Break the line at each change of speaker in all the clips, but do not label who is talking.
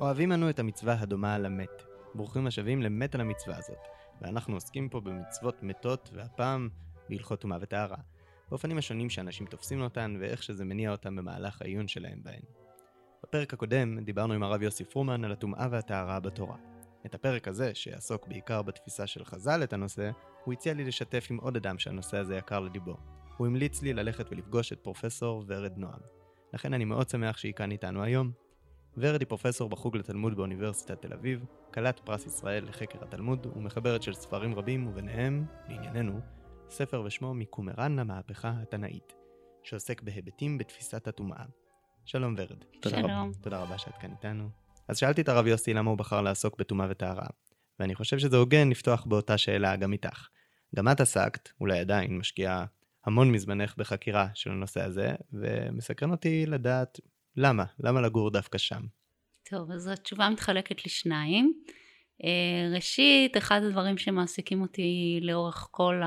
אוהבים אנו את המצווה הדומה למת. ברוכים השבים למת על המצווה הזאת, ואנחנו עוסקים פה במצוות מתות, והפעם בהלכות טומאה וטהרה. באופנים השונים שאנשים תופסים אותן, ואיך שזה מניע אותם במהלך העיון שלהם בהן. בפרק הקודם דיברנו עם הרב יוסי פרומן על הטומאה והטהרה בתורה. את הפרק הזה, שיעסוק בעיקר בתפיסה של חז"ל את הנושא, הוא הציע לי לשתף עם עוד אדם שהנושא הזה יקר לדיבו. הוא המליץ לי ללכת ולפגוש את פרופסור ורד נועם. לכן אני מאוד שמח שהיא כאן איתנו היום. ורד היא פרופסור בחוג לתלמוד באוניברסיטת תל אביב, כלת פרס ישראל לחקר התלמוד ומחברת של ספרים רבים וביניהם, לענייננו, ספר ושמו מקומראן למהפכה התנאית, שעוסק בהיבטים בתפיסת הטומאה. שלום ורד.
תודה שלום.
רבה, תודה רבה שאת כאן איתנו. אז שאלתי את הרב יוסי למה הוא בחר לעסוק בטומאה וטהרה, ואני חושב שזה הוגן לפתוח באותה שאלה גם איתך. גם את עסקת, אולי עדיין, משקיעה המון מזמנך בחקירה של הנושא הזה, ומסקרן אותי לדעת למה, למה לגור דווקא שם.
טוב, אז התשובה מתחלקת לשניים. אה, ראשית, אחד הדברים שמעסיקים אותי לאורך כל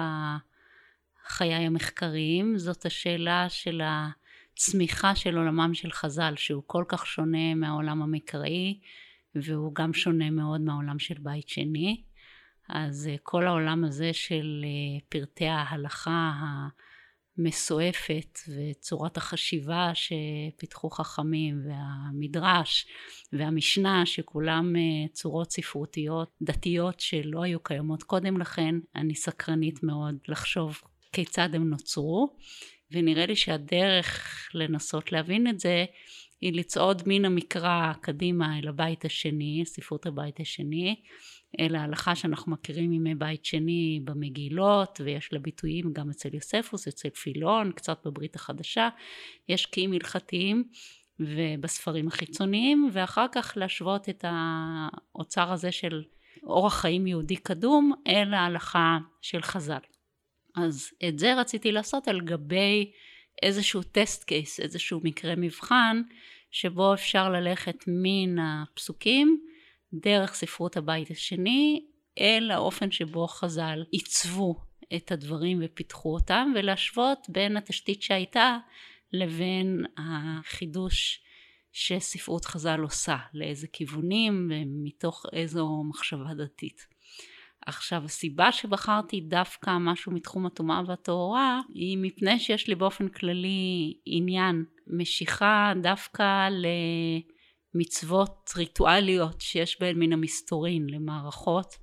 חיי המחקריים, זאת השאלה של הצמיחה של עולמם של חז"ל, שהוא כל כך שונה מהעולם המקראי, והוא גם שונה מאוד מהעולם של בית שני. אז אה, כל העולם הזה של אה, פרטי ההלכה המסועפת וצורת החשיבה שפיתחו חכמים והמדרש והמשנה שכולם אה, צורות ספרותיות דתיות שלא היו קיימות קודם לכן אני סקרנית מאוד לחשוב כיצד הם נוצרו ונראה לי שהדרך לנסות להבין את זה היא לצעוד מן המקרא קדימה אל הבית השני, ספרות הבית השני, אל ההלכה שאנחנו מכירים מימי בית שני במגילות ויש לה ביטויים גם אצל יוספוס, אצל פילון, קצת בברית החדשה, יש קיים הלכתיים ובספרים החיצוניים ואחר כך להשוות את האוצר הזה של אורח חיים יהודי קדום אל ההלכה של חז"ל. אז את זה רציתי לעשות על גבי איזשהו טסט קייס, איזשהו מקרה מבחן שבו אפשר ללכת מן הפסוקים דרך ספרות הבית השני אל האופן שבו חז"ל עיצבו את הדברים ופיתחו אותם ולהשוות בין התשתית שהייתה לבין החידוש שספרות חז"ל עושה, לאיזה כיוונים ומתוך איזו מחשבה דתית. עכשיו הסיבה שבחרתי דווקא משהו מתחום הטומאה והטהורה היא מפני שיש לי באופן כללי עניין משיכה דווקא למצוות ריטואליות שיש בהן מן המסתורין למערכות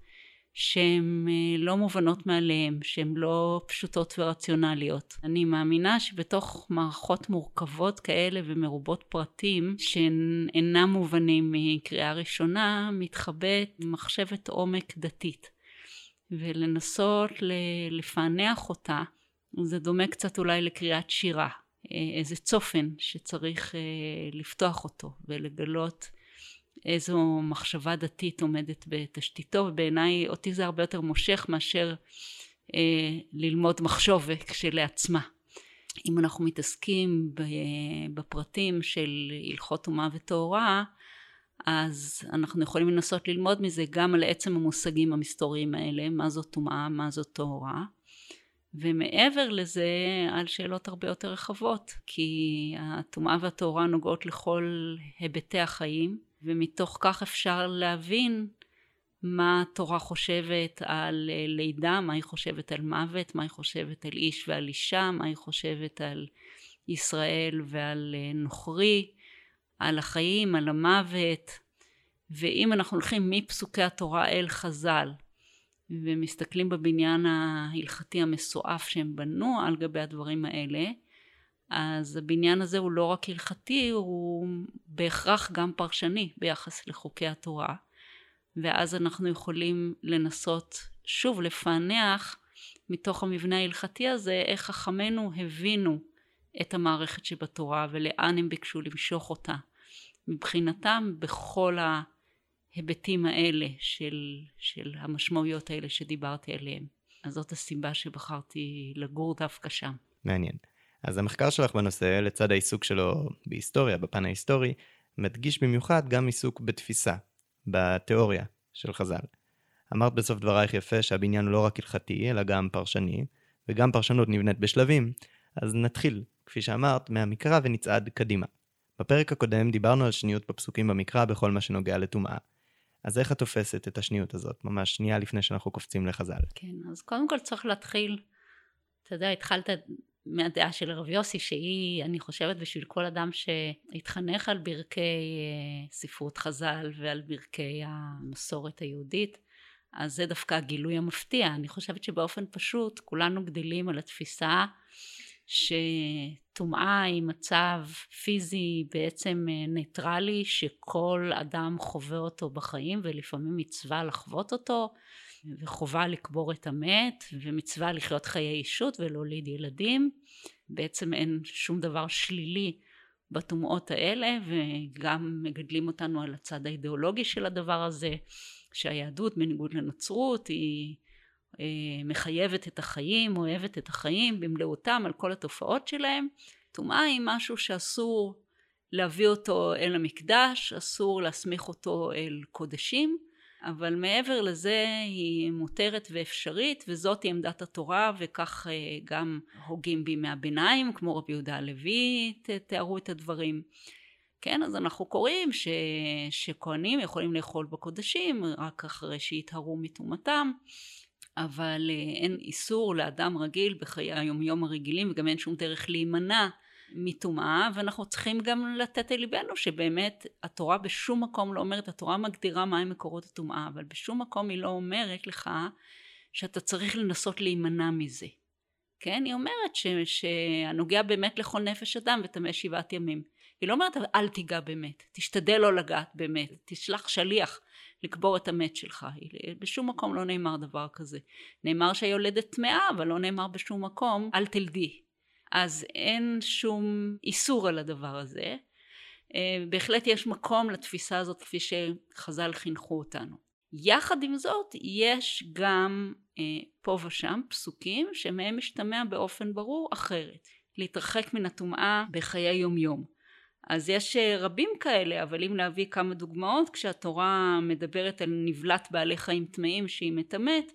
שהן אה, לא מובנות מאליהן, שהן לא פשוטות ורציונליות. אני מאמינה שבתוך מערכות מורכבות כאלה ומרובות פרטים שהן אינם מובנים מקריאה ראשונה מתחבאת מחשבת עומק דתית. ולנסות לפענח אותה זה דומה קצת אולי לקריאת שירה איזה צופן שצריך אה, לפתוח אותו ולגלות איזו מחשבה דתית עומדת בתשתיתו ובעיניי אותי זה הרבה יותר מושך מאשר אה, ללמוד מחשובת כשלעצמה. אם אנחנו מתעסקים בפרטים של הלכות טומאה וטהרה אז אנחנו יכולים לנסות ללמוד מזה גם על עצם המושגים המסתוריים האלה, מה זאת טומאה, מה זאת טהרה, ומעבר לזה על שאלות הרבה יותר רחבות, כי הטומאה והטהרה נוגעות לכל היבטי החיים, ומתוך כך אפשר להבין מה התורה חושבת על לידה, מה היא חושבת על מוות, מה היא חושבת על איש ועל אישה, מה היא חושבת על ישראל ועל נוכרי, על החיים, על המוות, ואם אנחנו הולכים מפסוקי התורה אל חז"ל ומסתכלים בבניין ההלכתי המסועף שהם בנו על גבי הדברים האלה, אז הבניין הזה הוא לא רק הלכתי, הוא בהכרח גם פרשני ביחס לחוקי התורה, ואז אנחנו יכולים לנסות שוב לפענח מתוך המבנה ההלכתי הזה איך חכמינו הבינו את המערכת שבתורה ולאן הם ביקשו למשוך אותה. מבחינתם בכל ההיבטים האלה של, של המשמעויות האלה שדיברתי עליהן. אז זאת הסיבה שבחרתי לגור דווקא שם.
מעניין. אז המחקר שלך בנושא, לצד העיסוק שלו בהיסטוריה, בפן ההיסטורי, מדגיש במיוחד גם עיסוק בתפיסה, בתיאוריה של חז"ל. אמרת בסוף דברייך יפה שהבניין הוא לא רק הלכתי, אלא גם פרשני, וגם פרשנות נבנית בשלבים, אז נתחיל כפי שאמרת, מהמקרא ונצעד קדימה. בפרק הקודם דיברנו על שניות בפסוקים במקרא בכל מה שנוגע לטומאה. אז איך את תופסת את השניות הזאת, ממש שנייה לפני שאנחנו קופצים לחז"ל?
כן, אז קודם כל צריך להתחיל, אתה יודע, התחלת מהדעה של הרב יוסי, שהיא, אני חושבת, בשביל כל אדם שהתחנך על ברכי אה, ספרות חז"ל ועל ברכי המסורת היהודית, אז זה דווקא הגילוי המפתיע. אני חושבת שבאופן פשוט כולנו גדלים על התפיסה שטומאה היא מצב פיזי בעצם אה, ניטרלי שכל אדם חווה אותו בחיים ולפעמים מצווה לחוות אותו וחובה לקבור את המת ומצווה לחיות חיי אישות ולהוליד ילדים. בעצם אין שום דבר שלילי בטומאות האלה וגם מגדלים אותנו על הצד האידיאולוגי של הדבר הזה שהיהדות בניגוד לנצרות היא מחייבת את החיים, אוהבת את החיים במלאותם על כל התופעות שלהם. טומאה היא משהו שאסור להביא אותו אל המקדש, אסור להסמיך אותו אל קודשים, אבל מעבר לזה היא מותרת ואפשרית וזאת היא עמדת התורה וכך אה, גם הוגים בימי הביניים כמו רבי יהודה הלוי תיארו את הדברים. כן, אז אנחנו קוראים ש... שכהנים יכולים לאכול בקודשים רק אחרי שיטהרו מטומאתם אבל אה, אין איסור לאדם רגיל בחיי היומיום הרגילים וגם אין שום דרך להימנע מטומאה ואנחנו צריכים גם לתת אל ליבנו שבאמת התורה בשום מקום לא אומרת, התורה מגדירה מהם מקורות הטומאה אבל בשום מקום היא לא אומרת לך שאתה צריך לנסות להימנע מזה. כן? היא אומרת ש, שהנוגע באמת לכל נפש אדם וטמא שבעת ימים. היא לא אומרת אל תיגע באמת, תשתדל לא לגעת באמת, תשלח שליח לקבור את המת שלך. בשום מקום לא נאמר דבר כזה. נאמר שהיולדת טמאה, אבל לא נאמר בשום מקום אל תלדי. אז אין שום איסור על הדבר הזה. אה, בהחלט יש מקום לתפיסה הזאת כפי שחז"ל חינכו אותנו. יחד עם זאת יש גם אה, פה ושם פסוקים שמהם משתמע באופן ברור אחרת. להתרחק מן הטומאה בחיי יומיום. אז יש אה, רבים כאלה, אבל אם להביא כמה דוגמאות, כשהתורה מדברת על נבלת בעלי חיים טמאים שהיא מטמאת,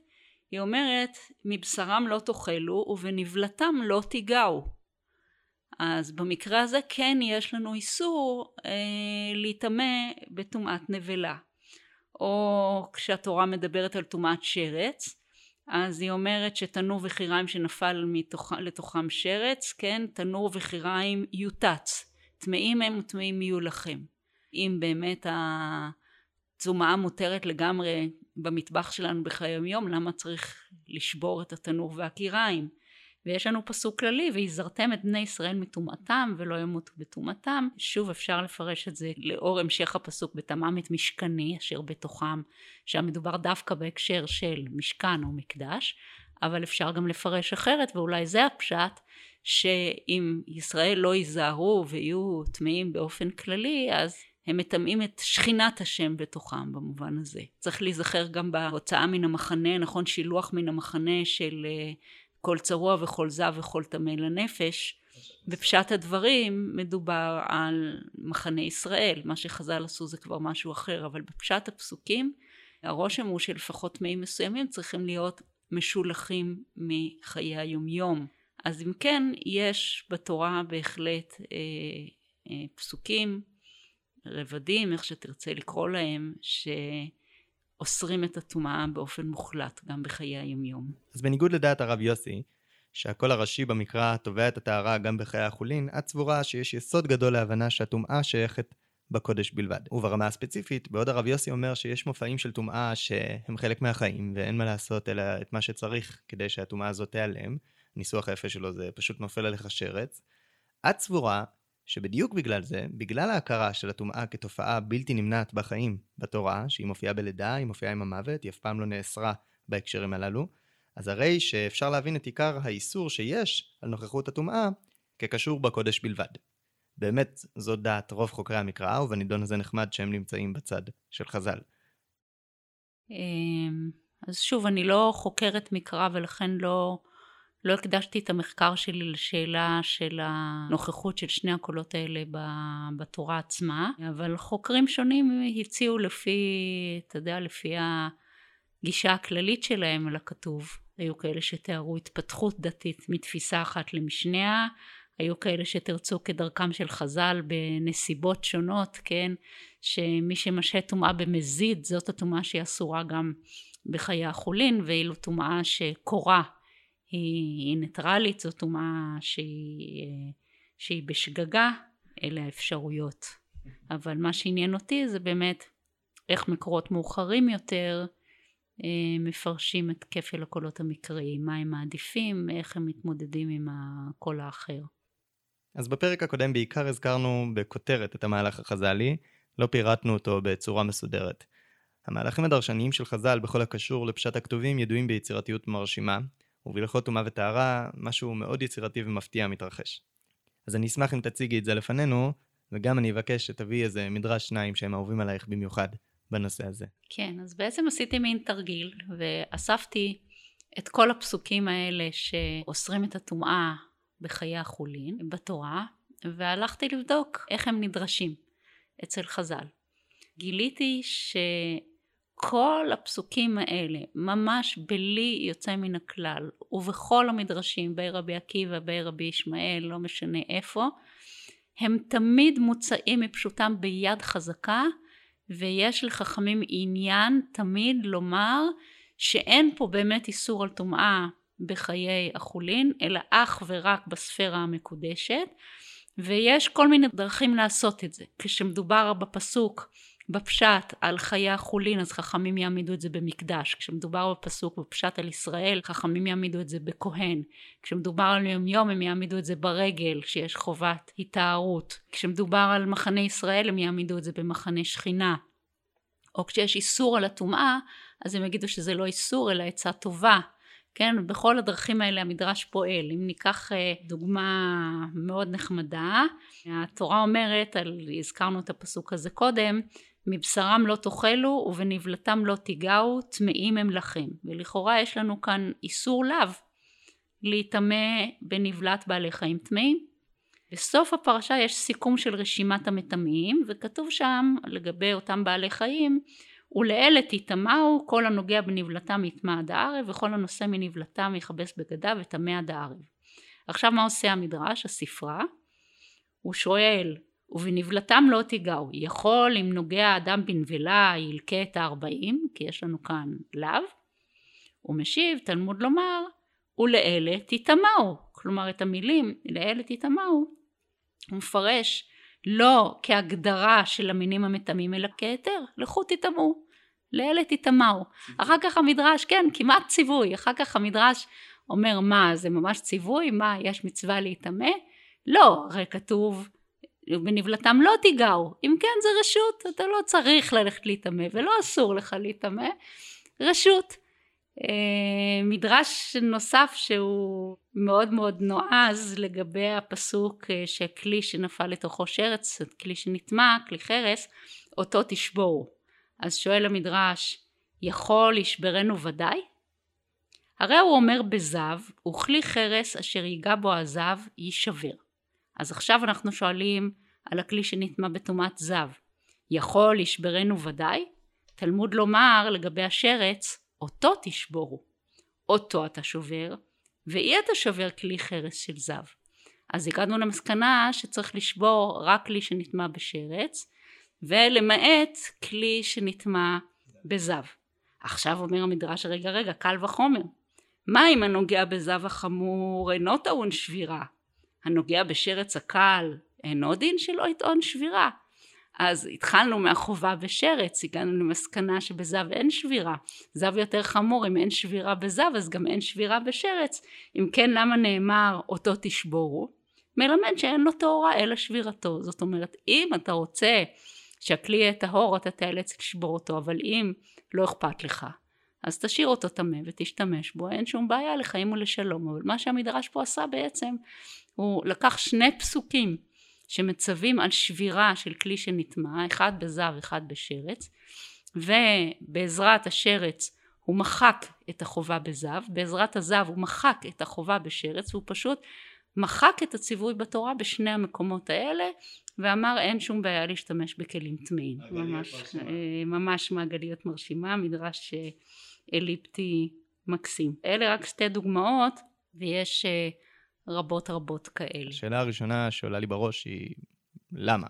היא אומרת מבשרם לא תאכלו ובנבלתם לא תיגעו. אז במקרה הזה כן יש לנו איסור אה, להיטמא בטומאת נבלה. או כשהתורה מדברת על טומאת שרץ, אז היא אומרת שתנור וחיריים שנפל מתוך, לתוכם שרץ, כן, תנור וחיריים יוטץ. טמאים הם וטמאים יהיו לכם. אם באמת התזומאה מותרת לגמרי במטבח שלנו בחיי היום, למה צריך לשבור את התנור והקיריים? ויש לנו פסוק כללי, ויזרתם את בני ישראל מטומאתם ולא ימותו בטומאתם. שוב אפשר לפרש את זה לאור המשך הפסוק בתמם את משכני אשר בתוכם, שם מדובר דווקא בהקשר של משכן או מקדש, אבל אפשר גם לפרש אחרת, ואולי זה הפשט, שאם ישראל לא ייזהרו ויהיו טמאים באופן כללי אז הם מטמאים את שכינת השם בתוכם במובן הזה. צריך להיזכר גם בהוצאה מן המחנה, נכון שילוח מן המחנה של אה, כל צרוע וכל זב וכל טמא לנפש. בפשט הדברים מדובר על מחנה ישראל, מה שחז"ל עשו זה כבר משהו אחר, אבל בפשט הפסוקים הרושם הוא שלפחות טמאים מסוימים צריכים להיות משולחים מחיי היומיום. אז אם כן, יש בתורה בהחלט אה, אה, פסוקים, רבדים, איך שתרצה לקרוא להם, שאוסרים את הטומאה באופן מוחלט, גם בחיי היומיום.
אז בניגוד לדעת הרב יוסי, שהקול הראשי במקרא תובע את הטהרה גם בחיי החולין, את סבורה שיש יסוד גדול להבנה שהטומאה שייכת בקודש בלבד. וברמה הספציפית, בעוד הרב יוסי אומר שיש מופעים של טומאה שהם חלק מהחיים, ואין מה לעשות אלא את מה שצריך כדי שהטומאה הזאת תיעלם, הניסוח היפה שלו זה פשוט נופל עליך שרץ. את סבורה שבדיוק בגלל זה, בגלל ההכרה של הטומאה כתופעה בלתי נמנעת בחיים בתורה, שהיא מופיעה בלידה, היא מופיעה עם המוות, היא אף פעם לא נאסרה בהקשרים הללו, אז הרי שאפשר להבין את עיקר האיסור שיש על נוכחות הטומאה כקשור בקודש בלבד. באמת, זאת דעת רוב חוקרי המקרא, ובנידון הזה נחמד שהם נמצאים בצד של חז"ל.
אמ, אז שוב, אני לא חוקרת מקרא ולכן לא לא הקדשתי את המחקר שלי לשאלה של הנוכחות של שני הקולות האלה בתורה עצמה, אבל חוקרים שונים הציעו לפי, אתה יודע, לפי הגישה הכללית שלהם לכתוב. היו כאלה שתיארו התפתחות דתית מתפיסה אחת למשניה, היו כאלה שתרצו כדרכם של חז"ל בנסיבות שונות, כן, שמי שמשהה טומאה במזיד זאת הטומאה שהיא אסורה גם בחיי החולין, ואילו טומאה שקורה היא, היא ניטרלית, זו טומאה שהיא, שהיא בשגגה, אלה האפשרויות. אבל מה שעניין אותי זה באמת איך מקורות מאוחרים יותר אה, מפרשים את כפל הקולות המקראיים, מה הם מעדיפים, איך הם מתמודדים עם הקול האחר.
אז בפרק הקודם בעיקר הזכרנו בכותרת את המהלך החז"לי, לא פירטנו אותו בצורה מסודרת. המהלכים הדרשניים של חז"ל בכל הקשור לפשט הכתובים ידועים ביצירתיות מרשימה, ובהלכות טומאה וטהרה משהו מאוד יצירתי ומפתיע מתרחש. אז אני אשמח אם תציגי את זה לפנינו, וגם אני אבקש שתביאי איזה מדרש שניים שהם אהובים עלייך במיוחד בנושא הזה.
כן, אז בעצם עשיתי מין תרגיל, ואספתי את כל הפסוקים האלה שאוסרים את הטומאה בחיי החולין בתורה, והלכתי לבדוק איך הם נדרשים אצל חז"ל. גיליתי שכל הפסוקים האלה, ממש בלי יוצא מן הכלל, ובכל המדרשים, בי רבי עקיבא, בי רבי ישמעאל, לא משנה איפה, הם תמיד מוצאים מפשוטם ביד חזקה, ויש לחכמים עניין תמיד לומר שאין פה באמת איסור על טומאה בחיי החולין, אלא אך ורק בספירה המקודשת, ויש כל מיני דרכים לעשות את זה. כשמדובר בפסוק בפשט על חיי החולין אז חכמים יעמידו את זה במקדש, כשמדובר בפסוק בפשט על ישראל חכמים יעמידו את זה בכהן, כשמדובר על יום יום הם יעמידו את זה ברגל שיש חובת היטהרות, כשמדובר על מחנה ישראל הם יעמידו את זה במחנה שכינה, או כשיש איסור על הטומאה אז הם יגידו שזה לא איסור אלא עצה טובה כן, בכל הדרכים האלה המדרש פועל. אם ניקח אה, דוגמה מאוד נחמדה, התורה אומרת, על, הזכרנו את הפסוק הזה קודם, מבשרם לא תאכלו ובנבלתם לא תיגעו, טמאים הם לכם. ולכאורה יש לנו כאן איסור לאו להיטמא בנבלת בעלי חיים טמאים. בסוף הפרשה יש סיכום של רשימת המטמאים, וכתוב שם לגבי אותם בעלי חיים ולאלה תטמאו כל הנוגע בנבלתם יטמא עד הערב וכל הנושא מנבלתם יכבס בגדיו וטמא עד הערב. עכשיו מה עושה המדרש, הספרה? הוא שואל ובנבלתם לא תיגעו יכול אם נוגע אדם בנבלה ילקה את הארבעים כי יש לנו כאן לאו הוא משיב תלמוד לומר ולאלה תטמאו כלומר את המילים לאלה תטמאו הוא מפרש לא כהגדרה של המינים המטמאים אלא כהיתר. לכו תטמאו. לאלה תטמאו. אחר כך המדרש כן כמעט ציווי. אחר כך המדרש אומר מה זה ממש ציווי? מה יש מצווה להיטמא? לא הרי כתוב בנבלתם לא תיגעו. אם כן זה רשות. אתה לא צריך ללכת להיטמא ולא אסור לך להיטמא. רשות מדרש נוסף שהוא מאוד מאוד נועז לגבי הפסוק אה, שכלי שנפל לתוכו שרץ, כלי שנטמע, כלי חרס, אותו תשבור. אז שואל המדרש, יכול ישברנו ודאי? הרי הוא אומר בזב, וכלי חרס אשר ייגע בו הזב יישבר. אז עכשיו אנחנו שואלים על הכלי שנטמע בטומאת זב, יכול ישברנו ודאי? תלמוד לומר לגבי השרץ, אותו תשבורו, אותו אתה שובר, ואי אתה שובר כלי חרס של זב. אז הגענו למסקנה שצריך לשבור רק כלי שנטמע בשרץ, ולמעט כלי שנטמע בזב. עכשיו אומר המדרש רגע רגע קל וחומר מה אם הנוגע בזב החמור אינו טעון שבירה הנוגע בשרץ הקל אינו דין שלא יטעון שבירה אז התחלנו מהחובה בשרץ, הגענו למסקנה שבזב אין שבירה. זב יותר חמור, אם אין שבירה בזב אז גם אין שבירה בשרץ. אם כן למה נאמר אותו תשבורו? מלמד שאין לו טהורה אלא שבירתו. זאת אומרת אם אתה רוצה שהכלי יהיה טהור אתה תיאלץ לשבור אותו, אבל אם לא אכפת לך אז תשאיר אותו טמא ותשתמש בו, אין שום בעיה לחיים ולשלום. אבל מה שהמדרש פה עשה בעצם הוא לקח שני פסוקים שמצווים על שבירה של כלי שנטמע, אחד בזב אחד בשרץ, ובעזרת השרץ הוא מחק את החובה בזב, בעזרת הזב הוא מחק את החובה בשרץ, והוא פשוט מחק את הציווי בתורה בשני המקומות האלה, ואמר אין שום בעיה להשתמש בכלים טמאים. ממש, אה, ממש מעגליות מרשימה, מדרש אליפטי מקסים. אלה רק שתי דוגמאות, ויש אה, רבות רבות כאלה.
השאלה הראשונה שעולה לי בראש היא, למה?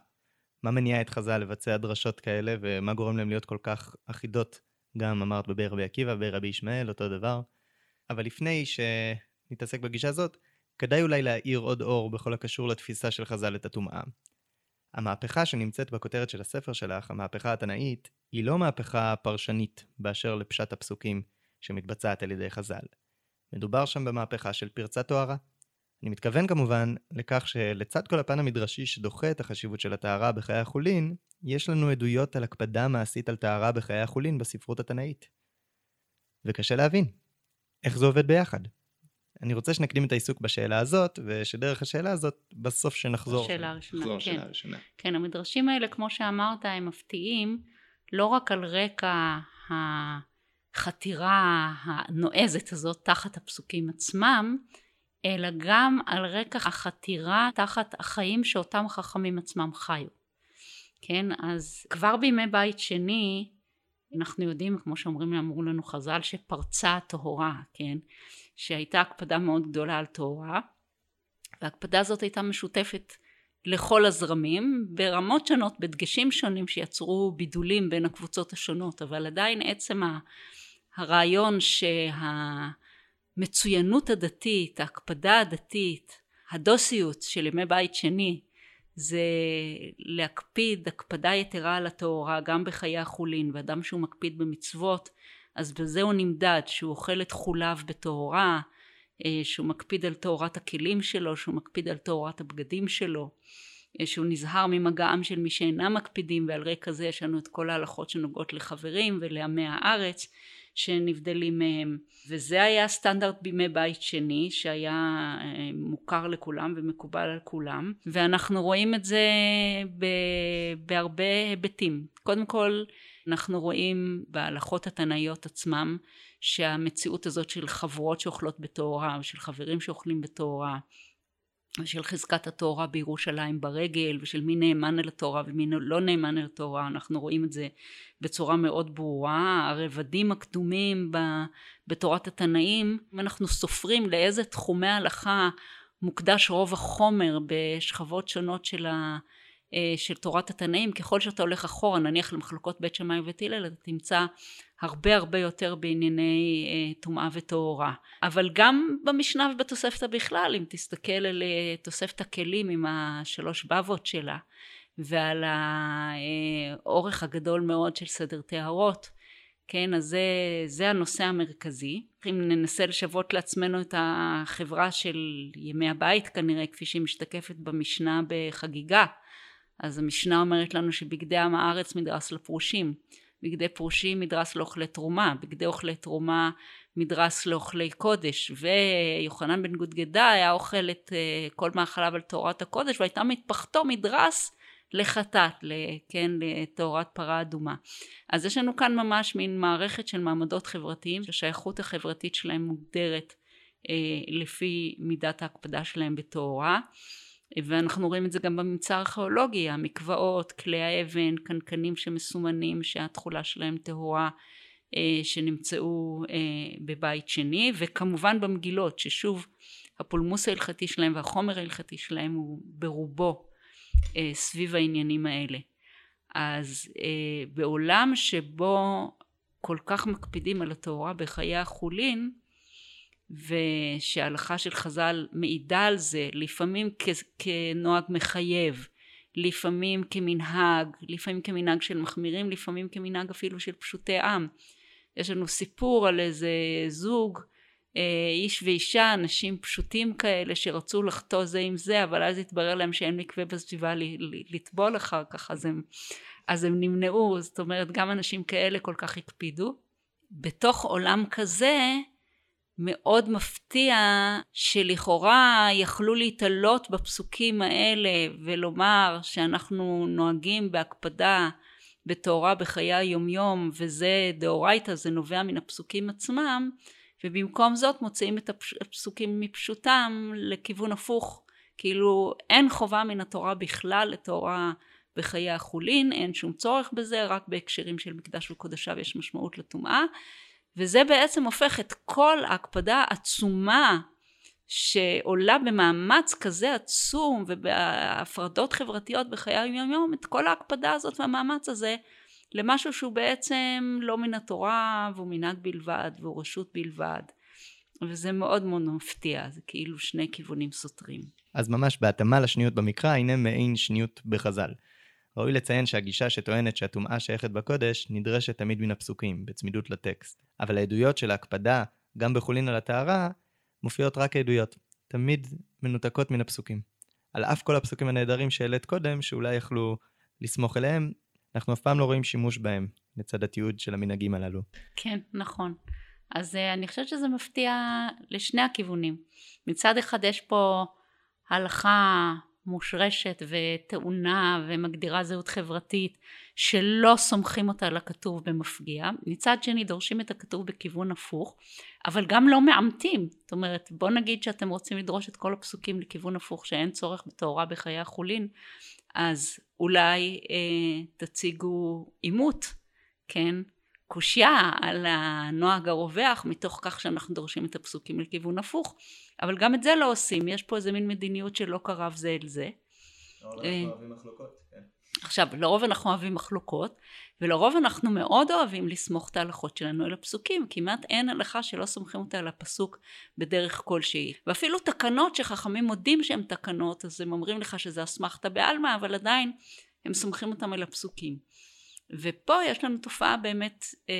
מה מניע את חז"ל לבצע דרשות כאלה, ומה גורם להם להיות כל כך אחידות? גם אמרת בבי רבי עקיבא, בבי רבי ישמעאל, אותו דבר. אבל לפני שנתעסק בגישה הזאת, כדאי אולי להאיר עוד אור בכל הקשור לתפיסה של חז"ל את הטומאה. המהפכה שנמצאת בכותרת של הספר שלך, המהפכה התנאית, היא לא מהפכה פרשנית באשר לפשט הפסוקים שמתבצעת על ידי חז"ל. מדובר שם במהפכה של פרצת טהרה. אני מתכוון כמובן לכך שלצד כל הפן המדרשי שדוחה את החשיבות של הטהרה בחיי החולין, יש לנו עדויות על הקפדה מעשית על טהרה בחיי החולין בספרות התנאית. וקשה להבין, איך זה עובד ביחד? אני רוצה שנקדים את העיסוק בשאלה הזאת, ושדרך השאלה הזאת, בסוף שנחזור.
השאלה הראשונה, כן.
השאלה הראשונה.
כן, המדרשים האלה, כמו שאמרת, הם מפתיעים לא רק על רקע החתירה הנועזת הזאת תחת הפסוקים עצמם, אלא גם על רקע החתירה תחת החיים שאותם חכמים עצמם חיו. כן, אז כבר בימי בית שני, אנחנו יודעים, כמו שאומרים, אמרו לנו חז"ל, שפרצה הטהורה, כן? שהייתה הקפדה מאוד גדולה על טהרה, וההקפדה הזאת הייתה משותפת לכל הזרמים, ברמות שונות, בדגשים שונים שיצרו בידולים בין הקבוצות השונות, אבל עדיין עצם הרעיון שהמצוינות הדתית, ההקפדה הדתית, הדוסיות של ימי בית שני, זה להקפיד הקפדה יתרה על הטהרה גם בחיי החולין, ואדם שהוא מקפיד במצוות אז בזה הוא נמדד, שהוא אוכל את חוליו בטהרה, אה, שהוא מקפיד על טהרת הכלים שלו, שהוא מקפיד על טהרת הבגדים שלו, אה, שהוא נזהר ממגעם של מי שאינם מקפידים, ועל רקע זה יש לנו את כל ההלכות שנוגעות לחברים ולעמי הארץ שנבדלים מהם. וזה היה הסטנדרט בימי בית שני, שהיה אה, מוכר לכולם ומקובל על כולם, ואנחנו רואים את זה בהרבה היבטים. קודם כל, אנחנו רואים בהלכות התנאיות עצמם שהמציאות הזאת של חבורות שאוכלות בתאורה ושל חברים שאוכלים בתאורה ושל חזקת התאורה בירושלים ברגל ושל מי נאמן אל התאורה ומי לא נאמן אל התאורה אנחנו רואים את זה בצורה מאוד ברורה. הרבדים הקדומים בתורת התנאים אם אנחנו סופרים לאיזה תחומי הלכה מוקדש רוב החומר בשכבות שונות של ה... אה, של תורת התנאים ככל שאתה הולך אחורה נניח למחלוקות בית שמאי ובית הלל אתה תמצא הרבה הרבה יותר בענייני אה, טומאה וטהורה. אבל גם במשנה ובתוספתא בכלל אם תסתכל על אה, תוספת הכלים עם השלוש בבות שלה ועל האורך הגדול מאוד של סדר טהרות כן אז זה, זה הנושא המרכזי. אם ננסה לשוות לעצמנו את החברה של ימי הבית כנראה כפי שהיא משתקפת במשנה בחגיגה אז המשנה אומרת לנו שבגדי עם הארץ מדרס לפרושים, בגדי פרושים מדרס לאוכלי תרומה, בגדי אוכלי תרומה מדרס לאוכלי קודש, ויוחנן בן גודגדה היה אוכל את אה, כל מאכליו על תורת הקודש והייתה מטפחתו מדרס לחטאת, כן, לתאורת פרה אדומה. אז יש לנו כאן ממש מין מערכת של מעמדות חברתיים שהשייכות החברתית שלהם מוגדרת אה, לפי מידת ההקפדה שלהם בתאורה. ואנחנו רואים את זה גם בממצא הארכיאולוגי, המקוואות, כלי האבן, קנקנים שמסומנים שהתכולה שלהם טהורה אה, שנמצאו אה, בבית שני וכמובן במגילות ששוב הפולמוס ההלכתי שלהם והחומר ההלכתי שלהם הוא ברובו אה, סביב העניינים האלה. אז בעולם שבו כל כך מקפידים על הטהורה בחיי החולין ושההלכה של חז"ל מעידה על זה לפעמים כנוהג מחייב לפעמים כמנהג לפעמים כמנהג של מחמירים לפעמים כמנהג אפילו של פשוטי עם. יש לנו סיפור על איזה זוג אה, איש ואישה אנשים פשוטים כאלה שרצו לחטוא זה עם זה אבל אז התברר להם שאין מקווה בסביבה לטבול אחר כך אז הם, אז הם נמנעו. זאת אומרת גם אנשים כאלה כל כך הקפידו. בתוך עולם כזה מאוד מפתיע שלכאורה יכלו להתעלות בפסוקים האלה ולומר שאנחנו נוהגים בהקפדה בתורה בחיי היומיום וזה דאורייתא זה נובע מן הפסוקים עצמם ובמקום זאת מוציאים את הפסוקים מפשוטם לכיוון הפוך. כאילו אין חובה מן התורה בכלל לתורה בחיי החולין אין שום צורך בזה רק בהקשרים של מקדש וקודשיו יש משמעות לטומאה וזה בעצם הופך את כל ההקפדה העצומה שעולה במאמץ כזה עצום ובהפרדות חברתיות בחיי היום יום את כל ההקפדה הזאת והמאמץ הזה למשהו שהוא בעצם לא מן התורה והוא מנהג בלבד והוא רשות בלבד וזה מאוד מאוד מפתיע זה כאילו שני כיוונים סותרים.
אז ממש בהתאמה לשניות במקרא הנה מעין שניות בחז"ל. ראוי לציין שהגישה שטוענת שהטומאה שייכת בקודש נדרשת תמיד מן הפסוקים, בצמידות לטקסט. אבל העדויות של ההקפדה, גם בחולין על הטהרה, מופיעות רק כעדויות, תמיד מנותקות מן הפסוקים. על אף כל הפסוקים הנהדרים שהעלית קודם, שאולי יכלו לסמוך אליהם, אנחנו אף פעם לא רואים שימוש בהם, לצד התיעוד של המנהגים הללו.
כן, נכון. אז uh, אני חושבת שזה מפתיע לשני הכיוונים. מצד אחד יש פה הלכה מושרשת וטעונה ומגדירה זהות חברתית שלא סומכים אותה על הכתוב במפגיע. מצד שני דורשים את הכתוב בכיוון הפוך אבל גם לא מעמתים. זאת אומרת בוא נגיד שאתם רוצים לדרוש את כל הפסוקים לכיוון הפוך שאין צורך בתורה בחיי החולין אז אולי אה, תציגו עימות כן קושייה על הנוהג הרווח מתוך כך שאנחנו דורשים את הפסוקים לכיוון הפוך אבל גם את זה לא עושים יש פה איזה מין מדיניות שלא קרב זה אל זה.
אה, כן.
עכשיו לרוב אנחנו אוהבים מחלוקות ולרוב אנחנו מאוד אוהבים לסמוך את ההלכות שלנו אל הפסוקים כמעט אין הלכה שלא סומכים אותה על הפסוק בדרך כלשהי ואפילו תקנות שחכמים מודים שהן תקנות אז הם אומרים לך שזה אסמכתה בעלמא אבל עדיין הם סומכים אותם על הפסוקים ופה יש לנו תופעה באמת אה,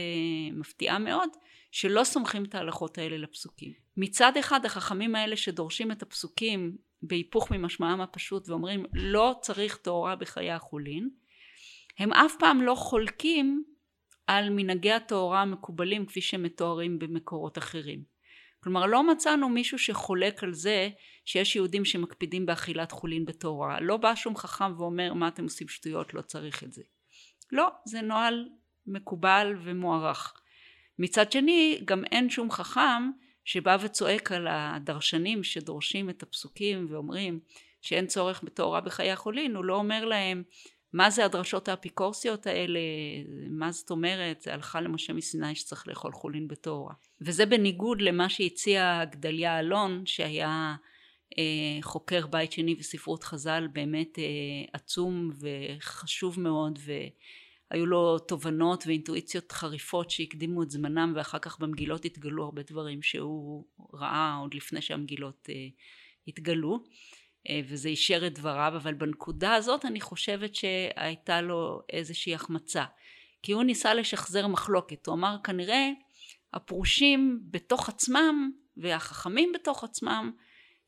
מפתיעה מאוד שלא סומכים את ההלכות האלה לפסוקים. מצד אחד החכמים האלה שדורשים את הפסוקים בהיפוך ממשמעם הפשוט ואומרים לא צריך טהורה בחיי החולין הם אף פעם לא חולקים על מנהגי הטהורה המקובלים כפי שהם מתוארים במקורות אחרים. כלומר לא מצאנו מישהו שחולק על זה שיש יהודים שמקפידים באכילת חולין בטהורה. לא בא שום חכם ואומר מה אתם עושים שטויות לא צריך את זה. לא זה נוהל מקובל ומוערך. מצד שני גם אין שום חכם שבא וצועק על הדרשנים שדורשים את הפסוקים ואומרים שאין צורך בתורה בחיי החולין. הוא לא אומר להם מה זה הדרשות האפיקורסיות האלה? מה זאת אומרת? זה הלכה למשה מסיני שצריך לאכול חולין בתורה. וזה בניגוד למה שהציע גדליה אלון שהיה אה, חוקר בית שני וספרות חז"ל באמת אה, עצום וחשוב מאוד ו... היו לו תובנות ואינטואיציות חריפות שהקדימו את זמנם ואחר כך במגילות התגלו הרבה דברים שהוא ראה עוד לפני שהמגילות uh, התגלו. uh, וזה אישר את דבריו אבל בנקודה הזאת אני חושבת שהייתה לו איזושהי החמצה. כי הוא ניסה לשחזר מחלוקת. הוא אמר כנראה הפרושים בתוך עצמם והחכמים בתוך עצמם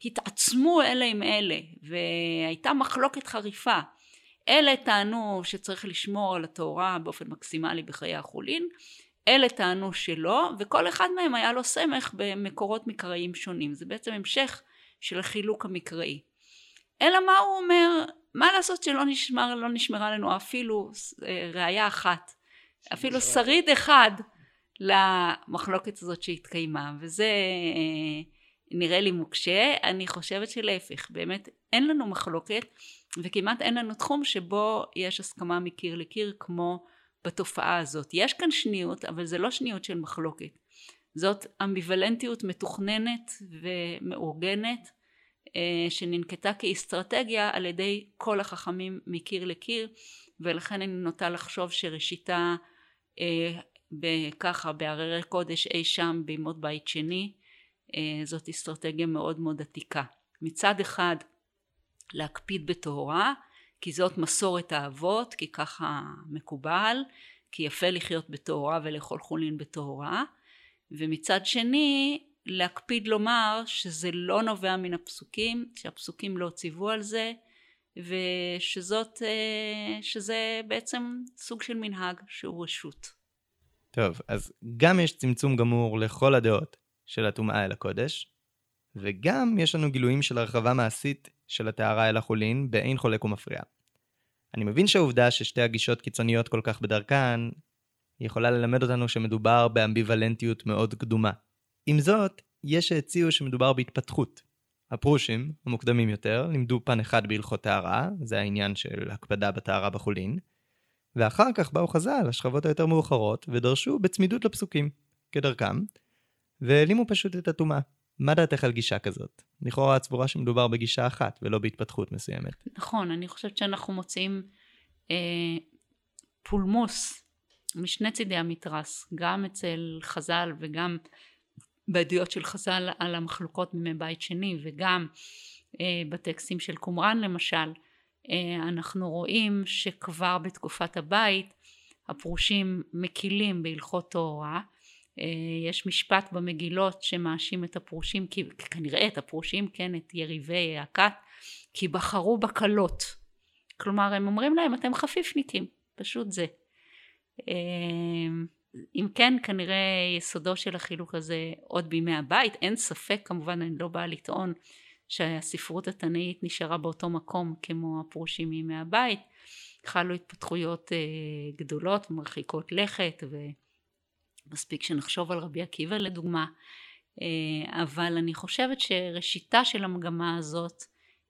התעצמו אלה עם אלה והייתה מחלוקת חריפה אלה טענו שצריך לשמור על התורה באופן מקסימלי בחיי החולין, אלה טענו שלא, וכל אחד מהם היה לו סמך במקורות מקראיים שונים. זה בעצם המשך של החילוק המקראי. אלא מה הוא אומר? מה לעשות שלא נשמר, לא נשמרה לנו אפילו אה, ראייה אחת, אפילו שריד אחד למחלוקת הזאת שהתקיימה, וזה אה, נראה לי מוקשה. אני חושבת שלהפך, באמת אין לנו מחלוקת. וכמעט אין לנו תחום שבו יש הסכמה מקיר לקיר כמו בתופעה הזאת. יש כאן שניות אבל זה לא שניות של מחלוקת. זאת אמביוולנטיות מתוכננת ומאורגנת אה, שננקטה כאסטרטגיה על ידי כל החכמים מקיר לקיר ולכן אני נוטה לחשוב שראשיתה אה, ככה בהררי קודש אי שם בימות בית שני אה, זאת אסטרטגיה מאוד מאוד עתיקה. מצד אחד להקפיד בטהרה כי זאת מסורת האבות כי ככה מקובל כי יפה לחיות בטהרה ולאכול חולין בטהרה ומצד שני להקפיד לומר שזה לא נובע מן הפסוקים שהפסוקים לא ציוו על זה ושזאת אה, שזה בעצם סוג של מנהג שהוא רשות.
טוב אז גם יש צמצום גמור לכל הדעות של הטומאה אל הקודש וגם יש לנו גילויים של הרחבה מעשית של הטהרה אל החולין באין חולק ומפריע. אני מבין שהעובדה ששתי הגישות קיצוניות כל כך בדרכן, יכולה ללמד אותנו שמדובר באמביוולנטיות מאוד קדומה. עם זאת, יש שהציעו שמדובר בהתפתחות. הפרושים, המוקדמים יותר, לימדו פן אחד בהלכות טהרה, זה העניין של הקפדה בטהרה בחולין, ואחר כך באו חז"ל, השכבות היותר מאוחרות, ודרשו בצמידות לפסוקים, כדרכם, והעלימו פשוט את הטומאה. מה דעתך על גישה כזאת? לכאורה את סבורה שמדובר בגישה אחת ולא בהתפתחות מסוימת.
נכון, אני חושבת שאנחנו מוצאים אה, פולמוס משני צידי המתרס, גם אצל חז"ל וגם בעדויות של חז"ל על המחלוקות בימי בית שני וגם אה, בטקסטים של קומראן למשל, אה, אנחנו רואים שכבר בתקופת הבית הפרושים מקילים בהלכות טהורה יש משפט במגילות שמאשים את הפרושים, כנראה את הפרושים, כן, את יריבי הכת, כי בחרו בקלות. כלומר, הם אומרים להם, אתם חפיפניקים, פשוט זה. אה, אם כן, כנראה יסודו של החילוק הזה עוד בימי הבית. אין ספק, כמובן, אני לא באה לטעון שהספרות התנאית נשארה באותו מקום כמו הפרושים מימי הבית. חלו התפתחויות אה, גדולות ומרחיקות לכת ומספיק שנחשוב על רבי עקיבא לדוגמה אה, אבל אני חושבת שראשיתה של המגמה הזאת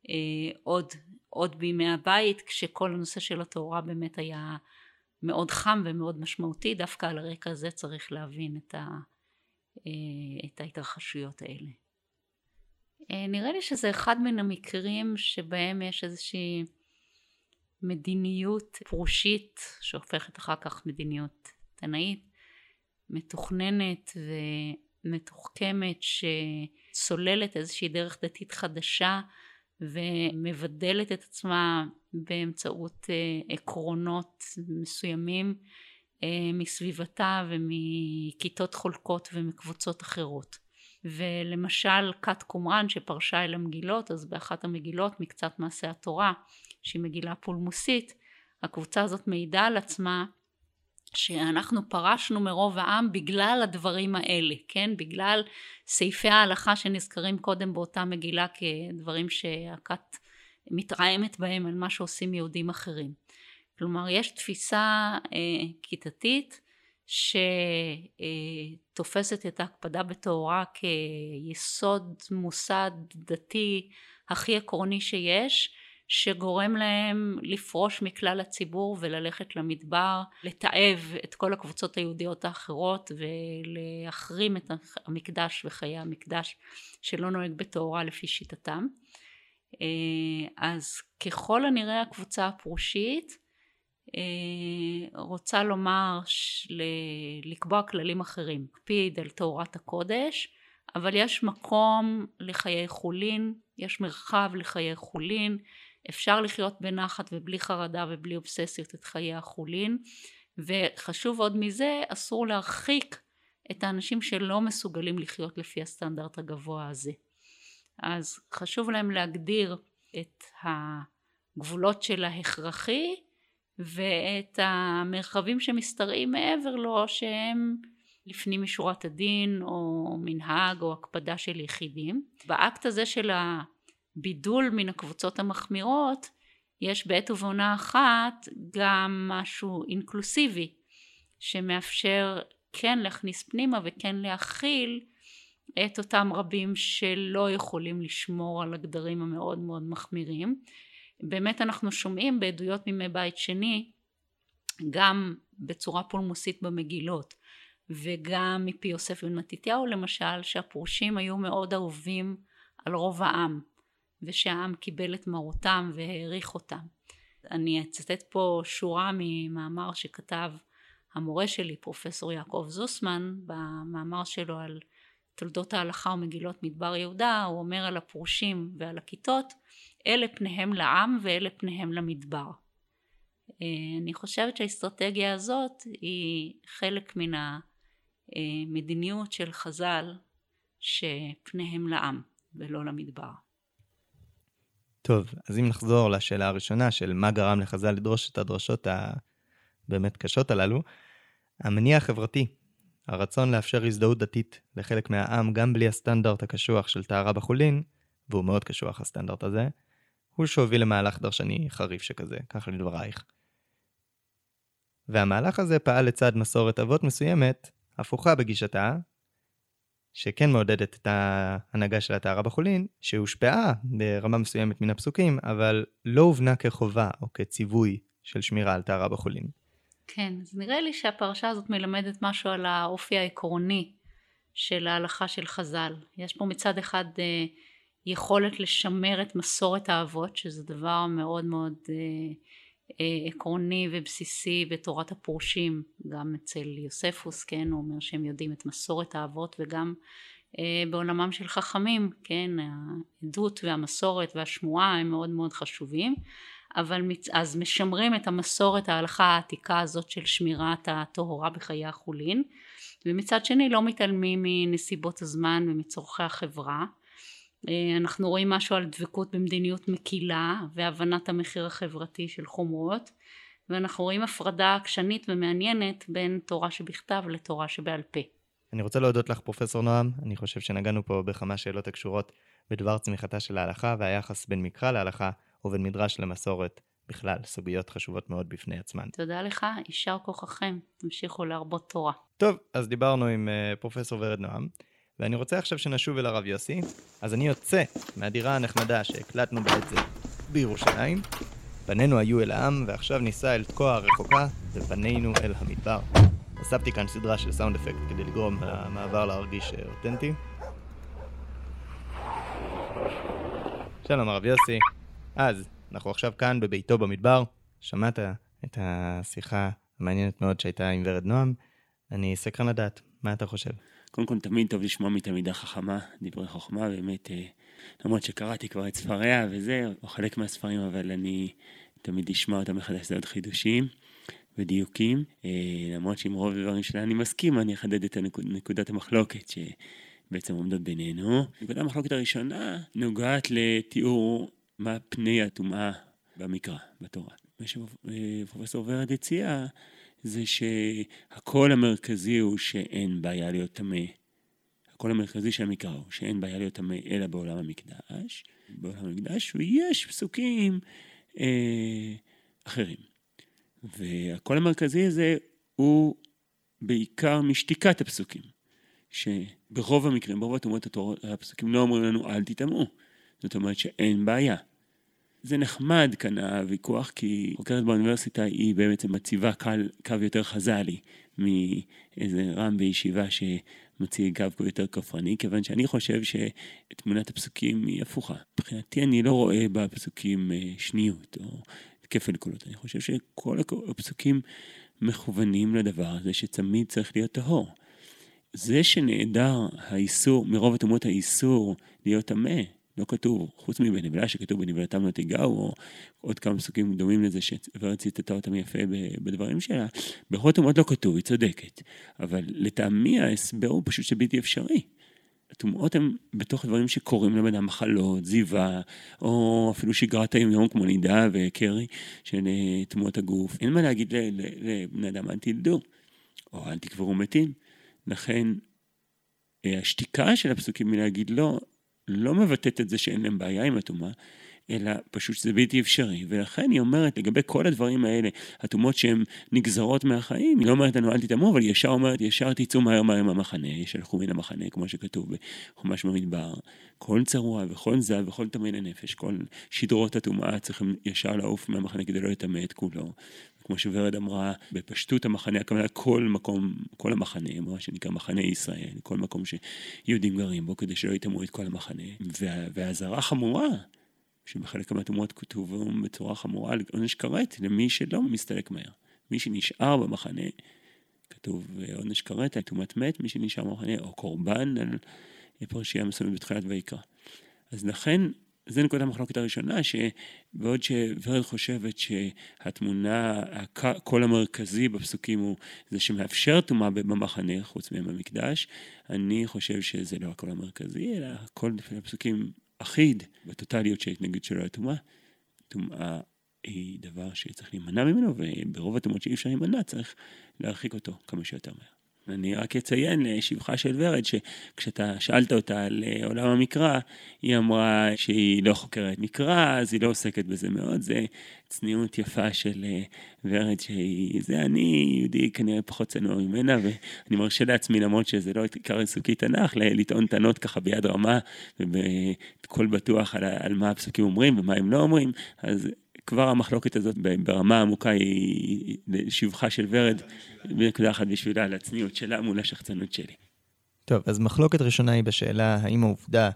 אה, עוד, עוד בימי הבית כשכל הנושא של התורה באמת היה מאוד חם ומאוד משמעותי דווקא על הרקע הזה צריך להבין את, ה, את ההתרחשויות האלה. נראה לי שזה אחד מן המקרים שבהם יש איזושהי מדיניות פרושית שהופכת אחר כך מדיניות תנאית מתוכננת ומתוחכמת שצוללת איזושהי דרך דתית חדשה ומבדלת את עצמה באמצעות אה, עקרונות מסוימים אה, מסביבתה ומכיתות חולקות ומקבוצות אחרות. ולמשל כת קומראן שפרשה אל המגילות אז באחת המגילות מקצת מעשה התורה שהיא מגילה פולמוסית, הקבוצה הזאת מעידה על עצמה שאנחנו פרשנו מרוב העם בגלל הדברים האלה, כן? בגלל סעיפי ההלכה שנזכרים קודם באותה מגילה כדברים שהכת מתרעמת בהם על מה שעושים יהודים אחרים. כלומר יש תפיסה אה, כיתתית שתופסת את ההקפדה בטהרה כיסוד מוסד דתי הכי עקרוני שיש שגורם להם לפרוש מכלל הציבור וללכת למדבר, לתעב את כל הקבוצות היהודיות האחרות ולהחרים את המקדש וחיי המקדש שלא נוהג בטהרה לפי שיטתם. אה, אז ככל הנראה הקבוצה הפרושית אה, רוצה לומר לקבוע כללים אחרים, להקפיד על תורת הקודש אבל יש מקום לחיי חולין, יש מרחב לחיי חולין, אפשר לחיות בנחת ובלי חרדה ובלי אובססיות את חיי החולין וחשוב עוד מזה אסור להרחיק את האנשים שלא מסוגלים לחיות לפי הסטנדרט הגבוה הזה אז חשוב להם להגדיר את הגבולות של ההכרחי ואת המרחבים שמשתרעים מעבר לו שהם לפנים משורת הדין או מנהג או הקפדה של יחידים. באקט הזה של הבידול מן הקבוצות המחמירות יש בעת ובעונה אחת גם משהו אינקלוסיבי שמאפשר כן להכניס פנימה וכן להכיל את אותם רבים שלא יכולים לשמור על הגדרים המאוד מאוד מחמירים. באמת אנחנו שומעים בעדויות מימי בית שני גם בצורה פולמוסית במגילות וגם מפי יוסף בן מתתיהו למשל שהפרושים היו מאוד אהובים על רוב העם ושהעם קיבל את מרותם והעריך אותם. אני אצטט פה שורה ממאמר שכתב המורה שלי פרופסור יעקב זוסמן במאמר שלו על תולדות ההלכה ומגילות מדבר יהודה הוא אומר על הפרושים ועל הכיתות אלה פניהם לעם ואלה פניהם למדבר. אה, אני חושבת שהאסטרטגיה הזאת היא חלק מן המדיניות של חז"ל שפניהם לעם ולא למדבר.
טוב, אז אם נחזור לשאלה הראשונה של מה גרם לחז"ל לדרוש את הדרשות הבאמת קשות הללו, המניע החברתי, הרצון לאפשר הזדהות דתית לחלק מהעם גם בלי הסטנדרט הקשוח של טהרה בחולין, והוא מאוד קשוח הסטנדרט הזה, הוא שהוביל למהלך דרשני חריף שכזה, כך לדברייך. והמהלך הזה פעל לצד מסורת אבות מסוימת, הפוכה בגישתה, שכן מעודדת את ההנהגה של הטהרה בחולין, שהושפעה ברמה מסוימת מן הפסוקים, אבל לא הובנה כחובה או כציווי של שמירה על טהרה בחולין.
כן, אז נראה לי שהפרשה הזאת מלמדת משהו על האופי העקרוני של ההלכה של חז"ל. יש פה מצד אחד אה, יכולת לשמר את מסורת האבות, שזה דבר מאוד מאוד אה, עקרוני ובסיסי בתורת הפורשים, גם אצל יוספוס, כן, הוא אומר שהם יודעים את מסורת האבות וגם אה, בעולמם של חכמים, כן, העדות והמסורת והשמועה הם מאוד מאוד חשובים, אבל אז משמרים את המסורת ההלכה העתיקה הזאת של שמירת הטהורה בחיי החולין, ומצד שני לא מתעלמים מנסיבות הזמן ומצורכי החברה. אה, אנחנו רואים משהו על דבקות במדיניות מקילה והבנת המחיר החברתי של חומרות ואנחנו רואים הפרדה עקשנית ומעניינת בין תורה שבכתב לתורה שבעל פה.
אני רוצה להודות לך פרופסור נועם, אני חושב שנגענו פה בכמה שאלות הקשורות בדבר צמיחתה של ההלכה והיחס בין מקרא להלכה ובין מדרש למסורת בכלל, סוגיות חשובות מאוד בפני עצמן.
תודה לך, יישר כוחכם, תמשיכו להרבות תורה.
טוב, אז דיברנו עם uh, פרופסור ורד נועם, ואני רוצה עכשיו שנשוב אל הרב יוסי, אז אני יוצא מהדירה הנחמדה שהקלטנו בעצם בירושלים, פנינו היו אל העם, ועכשיו ניסע אל תקוע הרחוקה, ופנינו אל המדבר. הוספתי כאן סדרה של סאונד אפקט כדי לגרום למעבר להרגיש אה, אותנטי. שלום הרב יוסי. אז, אנחנו עכשיו כאן בביתו במדבר. שמעת את השיחה המעניינת מאוד שהייתה עם ורד נועם. אני סקרן לדעת, מה אתה חושב?
קודם כל, תמיד טוב לשמוע מתלמידה חכמה, דברי חוכמה, באמת, אה, למרות שקראתי כבר את ספריה וזה, או חלק מהספרים, אבל אני תמיד אשמע אותם מחדש, זה עוד חידושים. ודיוקים, אה, למרות שעם רוב הדברים שלה אני מסכים, אני אחדד את הנקוד, נקודת המחלוקת שבעצם עומדות בינינו. נקודת המחלוקת הראשונה נוגעת לתיאור מה פני הטומאה במקרא, בתורה. מה שפרופסור ורד הציע זה שהקול המרכזי הוא שאין בעיה להיות טמא. הקול המרכזי של המקרא הוא שאין בעיה להיות טמא אלא בעולם המקדש, בעולם המקדש, ויש פסוקים אה, אחרים. והקול המרכזי הזה הוא בעיקר משתיקת הפסוקים, שברוב המקרים, ברוב התאומות התורות, הפסוקים לא אומרים לנו אל תטמאו, זאת אומרת שאין בעיה. זה נחמד כאן הוויכוח, כי חוקרת באוניברסיטה היא בעצם מציבה קו, קו יותר חז"לי מאיזה רם בישיבה שמציג קו יותר כפרני, כיוון שאני חושב שתמונת הפסוקים היא הפוכה. מבחינתי אני לא רואה בפסוקים אה, שניות או כפל קולות. אני חושב שכל הפסוקים מכוונים לדבר הזה שתמיד צריך להיות טהור. זה שנעדר האיסור, מרוב התאומות האיסור להיות טמא, לא כתוב, חוץ מבנבלה שכתוב בנבלתם לא תיגעו, או עוד כמה פסוקים דומים לזה שוורד ציטטה אותם יפה בדברים שלה, בכל התאומות לא כתוב, היא צודקת. אבל לטעמי ההסבר הוא פשוט שבלתי אפשרי. הטומאות הן בתוך דברים שקורים לבן אדם, מחלות, זיווה, או אפילו שגרת היום-יום כמו נידה וקרי של אה, טומאות הגוף. אין מה להגיד לבני אדם, אל תלדו, או אל תקברו מתים. לכן, אה, השתיקה של הפסוקים מלהגיד לא, לא מבטאת את זה שאין להם בעיה עם הטומאה, אלא פשוט שזה בלתי אפשרי. ולכן היא אומרת, לגבי כל הדברים האלה, הטומאות שהן נגזרות מהחיים, היא לא אומרת לנו אל תטמאו, אבל היא ישר אומרת, ישר תצאו מהר מהר מהמחנה, ישלחו מן המחנה, כמו שכתוב בחומש במדבר. כל צרוע וכל זב וכל טמא לנפש, כל שדרות הטומאה צריכים ישר לעוף מהמחנה כדי לא לטמא את כולו. כמו שוורד אמרה, בפשטות המחנה, הכוונה כל מקום, כל המחנה, מה שנקרא מחנה ישראל, כל מקום שיהודים גרים בו, כדי שלא יטמאו את כל המחנה. והאזהרה חמורה. שבחלק מהתאומות כתוב בצורה חמורה עונש כרת למי שלא מסתלק מהר. מי שנשאר במחנה, כתוב עונש כרת על תאומת מת, מי שנשאר במחנה, או קורבן על פרשייה מסוימת בתחילת ויקרא. אז לכן, זה נקודת המחלוקת הראשונה, שבעוד שוורד חושבת שהתמונה, הקול המרכזי בפסוקים הוא זה שמאפשר טומאה במחנה, חוץ מהם במקדש, אני חושב שזה לא הקול המרכזי, אלא כל הפסוקים אחיד בטוטליות של ההתנגדות שלו לטומאה. טומאה היא דבר שצריך להימנע ממנו, וברוב הטומאות שאי אפשר להימנע צריך להרחיק אותו כמה שיותר מהר. אני רק אציין לשבחה של ורד, שכשאתה שאלת אותה על אה, עולם המקרא, היא אמרה שהיא לא חוקרת מקרא, אז היא לא עוסקת בזה מאוד, זה צניעות יפה של אה, ורד, שהיא, זה אני יהודי כנראה פחות צנוע ממנה, ואני מרשה לעצמי, למרות שזה לא עיקר עיסוקי תנ"ך, לטעון טענות ככה ביד רמה, ובקול בטוח על, על מה הפסוקים אומרים ומה הם לא אומרים, אז כבר המחלוקת הזאת ברמה עמוקה היא שבחה של ורד, בנקודה אחת בשבילה, על הצניעות שלה מול השחצנות שלי.
טוב, אז מחלוקת ראשונה היא בשאלה האם העובדה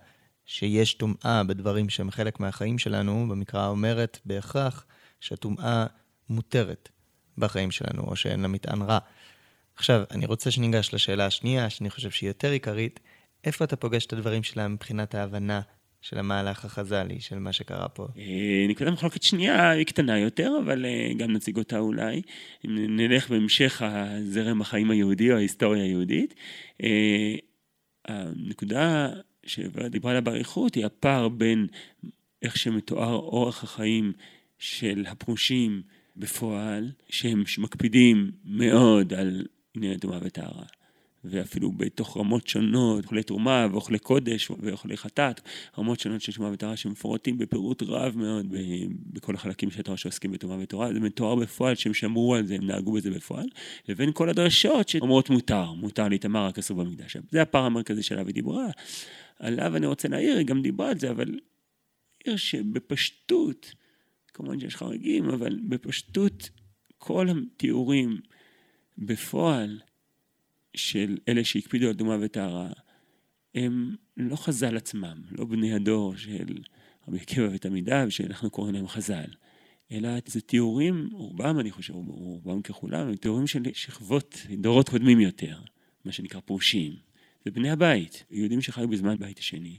שיש טומאה בדברים שהם חלק מהחיים שלנו, במקרא אומרת בהכרח שהטומאה מותרת בחיים שלנו, או שאין לה מטען רע. עכשיו, אני רוצה שניגש לשאלה השנייה, שאני חושב שהיא יותר עיקרית, איפה אתה פוגש את הדברים שלה מבחינת ההבנה של המהלך החז"לי, של מה שקרה פה?
אה, נקודת מחלוקת שנייה היא קטנה יותר, אבל אה, גם נציג אותה אולי. נלך בהמשך הזרם החיים היהודי או ההיסטוריה היהודית, אה, הנקודה שדיברה עליה באריכות היא הפער בין איך שמתואר אורח החיים של הפרושים בפועל, שהם מקפידים מאוד על ענייני טומאה וטהרה. ואפילו בתוך רמות שונות, אוכלי תרומה ואוכלי קודש ואוכלי חטאת, רמות שונות של תרומה וטהרה שמפורטים בפירוט רב מאוד בכל החלקים של התורה שעוסקים בתרומה וטהרה, זה מתואר בפועל שהם שמרו על זה, הם נהגו בזה בפועל, לבין כל הדרשות שאומרות מותר, מותר להתאמר רק אסור במקדש. זה הפער המרכזי שעליו היא דיברה, עליו אני רוצה להעיר, היא גם דיברה על זה, אבל עיר שבפשטות, כמובן שיש חריגים, אבל בפשטות כל התיאורים בפועל של אלה שהקפידו על דומה וטהרה, הם לא חז"ל עצמם, לא בני הדור של רבי עקיבא ותלמידיו, שאנחנו קוראים להם חז"ל, אלא זה תיאורים, רובם אני חושב, רובם ככולם, הם תיאורים של שכבות, דורות קודמים יותר, מה שנקרא פרושים. זה בני הבית, יהודים שחיו בזמן בית השני.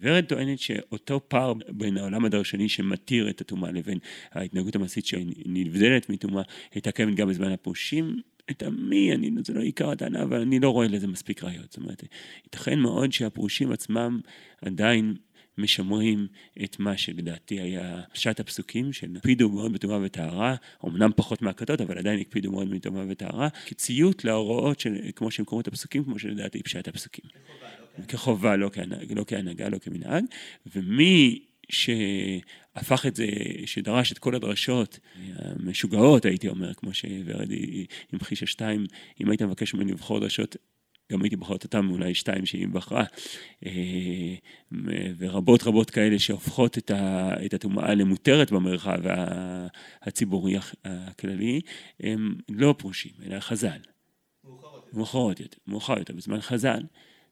ורד טוענת שאותו פער בין העולם הדרשני שמתיר את הטומאה לבין ההתנהגות המעשית שנבדלת מטומאה, הייתה קיימת גם בזמן הפרושים, לטעמי, אני, זה לא עיקר הטענה, אבל אני לא רואה לזה מספיק ראיות. זאת אומרת, ייתכן מאוד שהפרושים עצמם עדיין משמרים את מה שלדעתי היה פשט הפסוקים, שהקפידו מאוד בטומאה וטהרה, אמנם פחות מהכתות, אבל עדיין הקפידו מאוד בטומאה וטהרה, כציות להוראות של, כמו שהם קוראים את הפסוקים, כמו שלדעתי פשט הפסוקים. כחובה, לא כהנהגה, לא כהנהגה, לא כמנהג, ומי שהפך את זה, שדרש את כל הדרשות המשוגעות, הייתי אומר, כמו שורד המחישה שתיים, אם היית מבקש ממני לבחור דרשות, גם הייתי בוחר אותם, אולי שתיים שהיא בחרה, ורבות רבות כאלה שהופכות את הטומאה למותרת במרחב הציבורי הכללי, הם לא פרושים, אלא חז"ל. מאוחרות יותר. מאוחר יותר, בזמן חז"ל.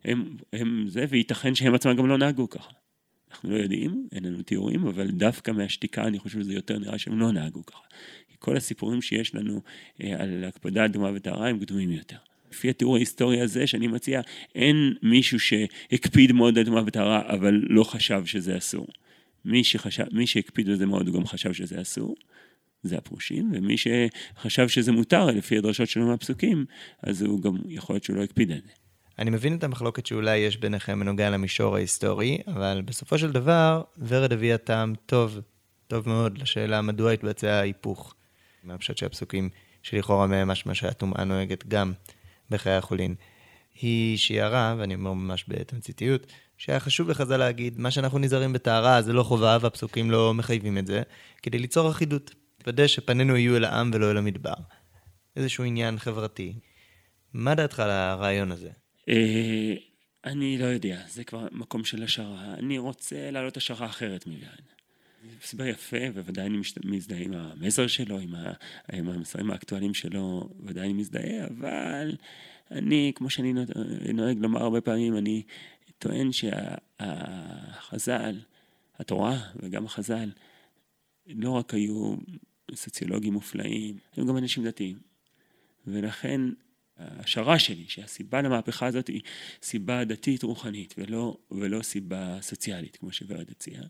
הם, הם זה, וייתכן שהם עצמם גם לא נהגו ככה. אנחנו לא יודעים, אין לנו תיאורים, אבל דווקא מהשתיקה אני חושב שזה יותר נראה שהם לא נהגו ככה. כי כל הסיפורים שיש לנו אה, על הקפדה על דומה וטהרה הם קדומים יותר. לפי התיאור ההיסטורי הזה שאני מציע, אין מישהו שהקפיד מאוד על דומה וטהרה, אבל לא חשב שזה אסור. מי, שחשב, מי שהקפיד על זה מאוד, הוא גם חשב שזה אסור. זה הפרושים, ומי שחשב שזה מותר לפי הדרשות שלו מהפסוקים, אז הוא גם, יכול להיות שהוא לא הקפיד על זה.
אני מבין את המחלוקת שאולי יש ביניכם בנוגע למישור ההיסטורי, אבל בסופו של דבר, ורד הביאה טעם טוב, טוב מאוד, לשאלה מדוע התבצע ההיפוך. מהפשט של הפסוקים שלכאורה מהם משמע שהטומאה נוהגת גם בחיי החולין. היא שיערה, ואני אומר ממש בתמציתיות, שהיה חשוב לחז"ל להגיד, מה שאנחנו נזהרים בטהרה זה לא חובה והפסוקים לא מחייבים את זה, כדי ליצור אחידות. לוודא שפנינו יהיו אל העם ולא אל המדבר. איזשהו עניין חברתי. מה דעתך על הרעיון הזה?
אה, אני לא יודע, זה כבר מקום של השערה. אני רוצה להעלות השערה אחרת מגן. זה הסבר יפה, ובוודאי אני מזדהה עם המסר שלו, עם, עם המסרים האקטואליים שלו, ודאי אני מזדהה, אבל אני, כמו שאני נוהג לומר הרבה פעמים, אני טוען שהחז"ל, התורה וגם החז"ל, לא רק היו סוציולוגים מופלאים, הם גם אנשים דתיים. ולכן ההשערה שלי, שהסיבה למהפכה הזאת היא סיבה דתית רוחנית ולא, ולא סיבה סוציאלית, כמו שוורד הציעה.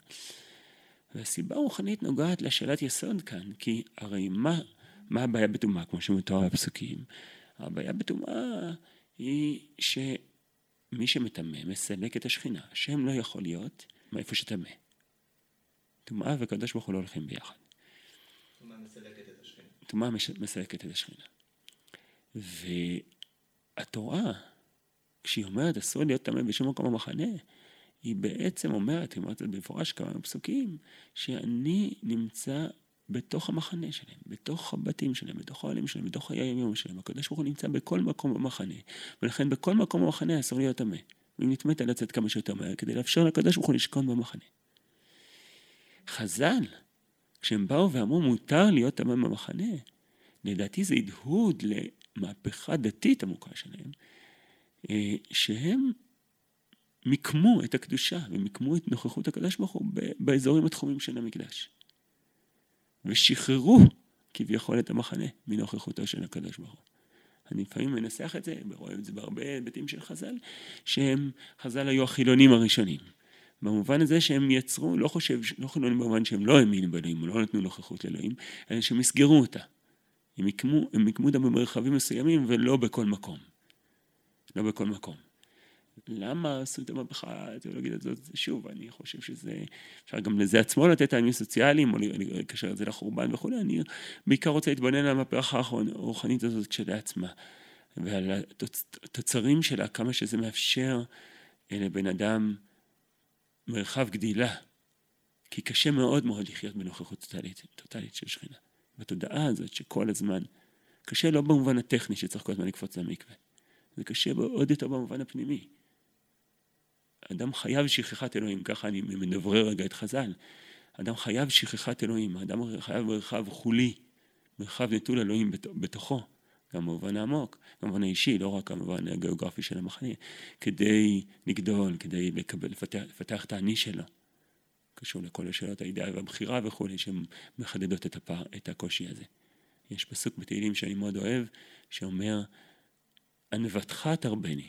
והסיבה הרוחנית נוגעת לשאלת יסוד כאן, כי הרי מה, מה הבעיה בטומאה, כמו שמתואר בפסוקים? הבעיה בטומאה היא שמי שמטמא מסלק את השכינה. השם לא יכול להיות מאיפה שטמא. טומאה וקדוש ברוך הוא לא הולכים ביחד. טומאה מסלקת את השכינה. טומאה מסלקת את השכינה. והתורה, כשהיא אומרת אסור להיות טמא בשום מקום במחנה, היא בעצם אומרת, היא אומרת במפורש כמה פסוקים, שאני נמצא בתוך המחנה שלהם, בתוך הבתים שלהם, בתוך האוהלים שלהם, בתוך חיי היום שלהם. הקדוש ברוך הוא נמצא בכל מקום במחנה, ולכן בכל מקום במחנה אסור להיות טמא. ואם נתמדת לצאת כמה שיותר מהר, כדי לאפשר לקדוש ברוך הוא לשכון במחנה. חז"ל, כשהם באו ואמרו מותר להיות טמא במחנה, לדעתי זה הדהוד מהפכה דתית עמוקה שלהם, אה, שהם מיקמו את הקדושה ומיקמו את נוכחות הקדוש ברוך הוא באזורים התחומים של המקדש. ושחררו כביכול את המחנה מנוכחותו של הקדוש ברוך הוא. אני לפעמים מנסח את זה, ורואה את זה בהרבה היבטים של חז"ל, שהם, חז"ל היו החילונים הראשונים. במובן הזה שהם יצרו, לא חושב, לא חילונים במובן שהם לא האמינו באלוהים, או לא נתנו נוכחות לאלוהים, אלא שהם יסגרו אותה. הם יקמו, הם יקמו אותה במרחבים מסוימים ולא בכל מקום. לא בכל מקום. למה עשו את המהפכה התיאולוגית הזאת? שוב, אני חושב שזה, אפשר גם לזה עצמו לתת טעמים סוציאליים, או לקשר את זה לחורבן וכולי, אני בעיקר רוצה להתבונן על המהפכה הרוחנית הזאת כשלעצמה, ועל התוצרים שלה, כמה שזה מאפשר לבן אדם מרחב גדילה, כי קשה מאוד מאוד לחיות בנוכחות טוטלית, טוטלית של שכינה. בתודעה הזאת שכל הזמן, קשה לא במובן הטכני שצריך כל הזמן לקפוץ למקווה, זה קשה עוד יותר במובן הפנימי. אדם חייב שכחת אלוהים, ככה אני מדברר רגע את חז"ל. אדם חייב שכחת אלוהים, אדם חייב מרחב חולי, מרחב נטול אלוהים בתוכו, גם במובן העמוק, במובן האישי, לא רק במובן הגיאוגרפי של המחנה, כדי לגדול, כדי לקבל, לפתח, לפתח את האני שלו. קשור לכל השאלות האידאה והבחירה וכולי, שמחדדות את, הפע, את הקושי הזה. יש פסוק בתהילים שאני מאוד אוהב, שאומר, ענוותך תרבני.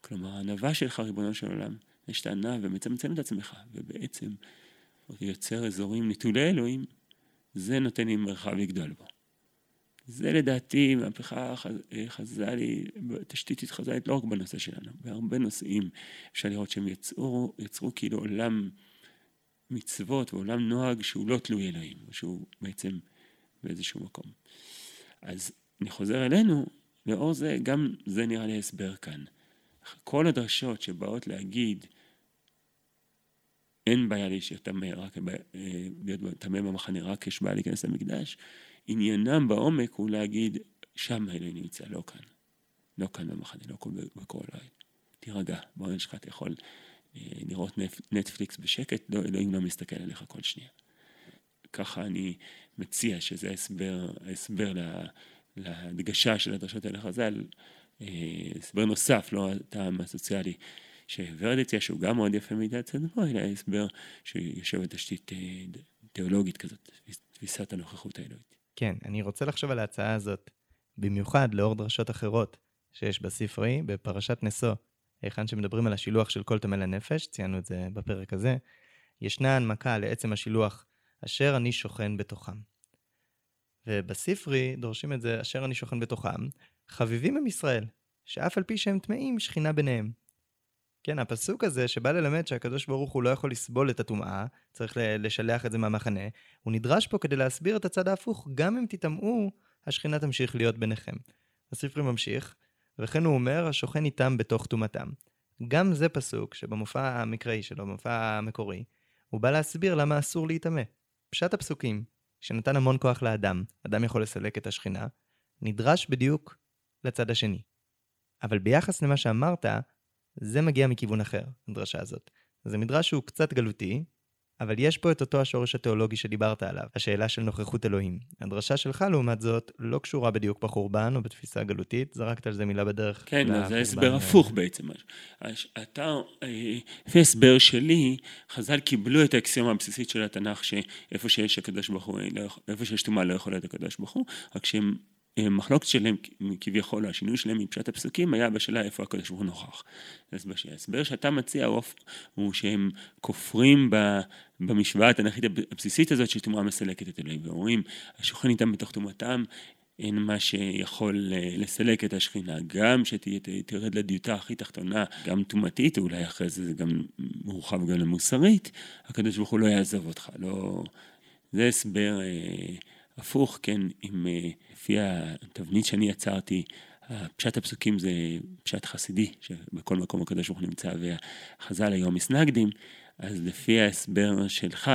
כלומר, הענווה שלך, ריבונו של עולם, זה שאתה ענה ומצמצם את עצמך, ובעצם יוצר אזורים נטולי אלוהים, זה נותן לי מרחב לגדול בו. זה לדעתי מהפכה חז"לי, תשתיתית חז"לית, לא רק בנושא שלנו, בהרבה נושאים אפשר לראות שהם יצרו, יצרו כאילו עולם מצוות ועולם נוהג שהוא לא תלוי אלוהים, שהוא בעצם באיזשהו מקום. אז אני חוזר אלינו, לאור זה, גם זה נראה לי הסבר כאן. כל הדרשות שבאות להגיד אין בעיה להישאר טמא, רק אה, להיות טמא במחנה, רק יש בעיה להיכנס למקדש, עניינם בעומק הוא להגיד, שם האלוהים נמצא, לא כאן. לא כאן במחנה, לא בכל אוהל. תירגע, באוהל שלך אתה יכול אה, לראות נטפליקס בשקט, לא, אלוהים לא מסתכל עליך כל שנייה. ככה אני מציע שזה ההסבר, ההסבר להדגשה של הדרשות האלה חז"ל, אה, הסבר נוסף, לא הטעם הסוציאלי שוורד הציע, שהוא גם מאוד יפה מידי צדקו, אלא הסבר שיושב בתשתית אה, תיאולוגית כזאת, תפיסת הנוכחות האלוהית.
כן, אני רוצה לחשוב על ההצעה הזאת, במיוחד לאור דרשות אחרות שיש בספרי, בפרשת נשוא, היכן שמדברים על השילוח של כל טמא לנפש, ציינו את זה בפרק הזה, ישנה הנמקה לעצם השילוח, אשר אני שוכן בתוכם. ובספרי דורשים את זה, אשר אני שוכן בתוכם, חביבים הם ישראל, שאף על פי שהם טמאים, שכינה ביניהם. כן, הפסוק הזה שבא ללמד שהקדוש ברוך הוא לא יכול לסבול את הטומאה, צריך לשלח את זה מהמחנה, הוא נדרש פה כדי להסביר את הצד ההפוך, גם אם תטמאו, השכינה תמשיך להיות ביניכם. הספרי ממשיך, וכן הוא אומר, השוכן איתם בתוך טומאתם. גם זה פסוק שבמופע המקראי שלו, במופע המקורי, הוא בא להסביר למה אסור להיטמא. פשט הפסוקים, שנתן המון כוח לאדם, אדם יכול לסלק את השכינה, נדרש בדיוק לצד השני. אבל ביחס למה שאמרת, זה מגיע מכיוון אחר, הדרשה הזאת. זה מדרש שהוא קצת גלותי, אבל יש פה את אותו השורש התיאולוגי שדיברת עליו, השאלה של נוכחות אלוהים. הדרשה שלך, לעומת זאת, לא קשורה בדיוק בחורבן או בתפיסה גלותית, זרקת על זה מילה בדרך.
כן, זה הסבר הפוך בעצם. אתה, אה, לפי הסבר שלי, חז"ל קיבלו את האקסיומה הבסיסית של התנ"ך, שאיפה שיש הקדוש ברוך הוא, לא איפה שיש טומאה לא יכול להיות הקדוש ברוך הוא, רק שהם המחלוקת שלהם כביכול, השינוי שלהם מפשט הפסוקים היה בשאלה איפה הקדוש ברוך הוא נוכח. אז ההסבר שאתה מציע הוא שהם כופרים במשוואה התנ"כית הבסיסית הזאת שטומאה מסלקת את אלוהים, ואומרים השוכן איתם בתוך טומאתם אין מה שיכול אה, לסלק את השכינה, גם שתרד לדיוטה הכי תחתונה, גם טומאתית, אולי אחרי זה זה גם מורחב גם למוסרית, הקדוש ברוך הוא לא יעזוב אותך, לא... זה הסבר אה, הפוך, כן, אם אה, לפי התבנית שאני יצרתי, פשט הפסוקים זה פשט חסידי, שבכל מקום הקדוש ברוך הוא נמצא, והחז"ל היו מסנגדים, אז לפי ההסבר שלך,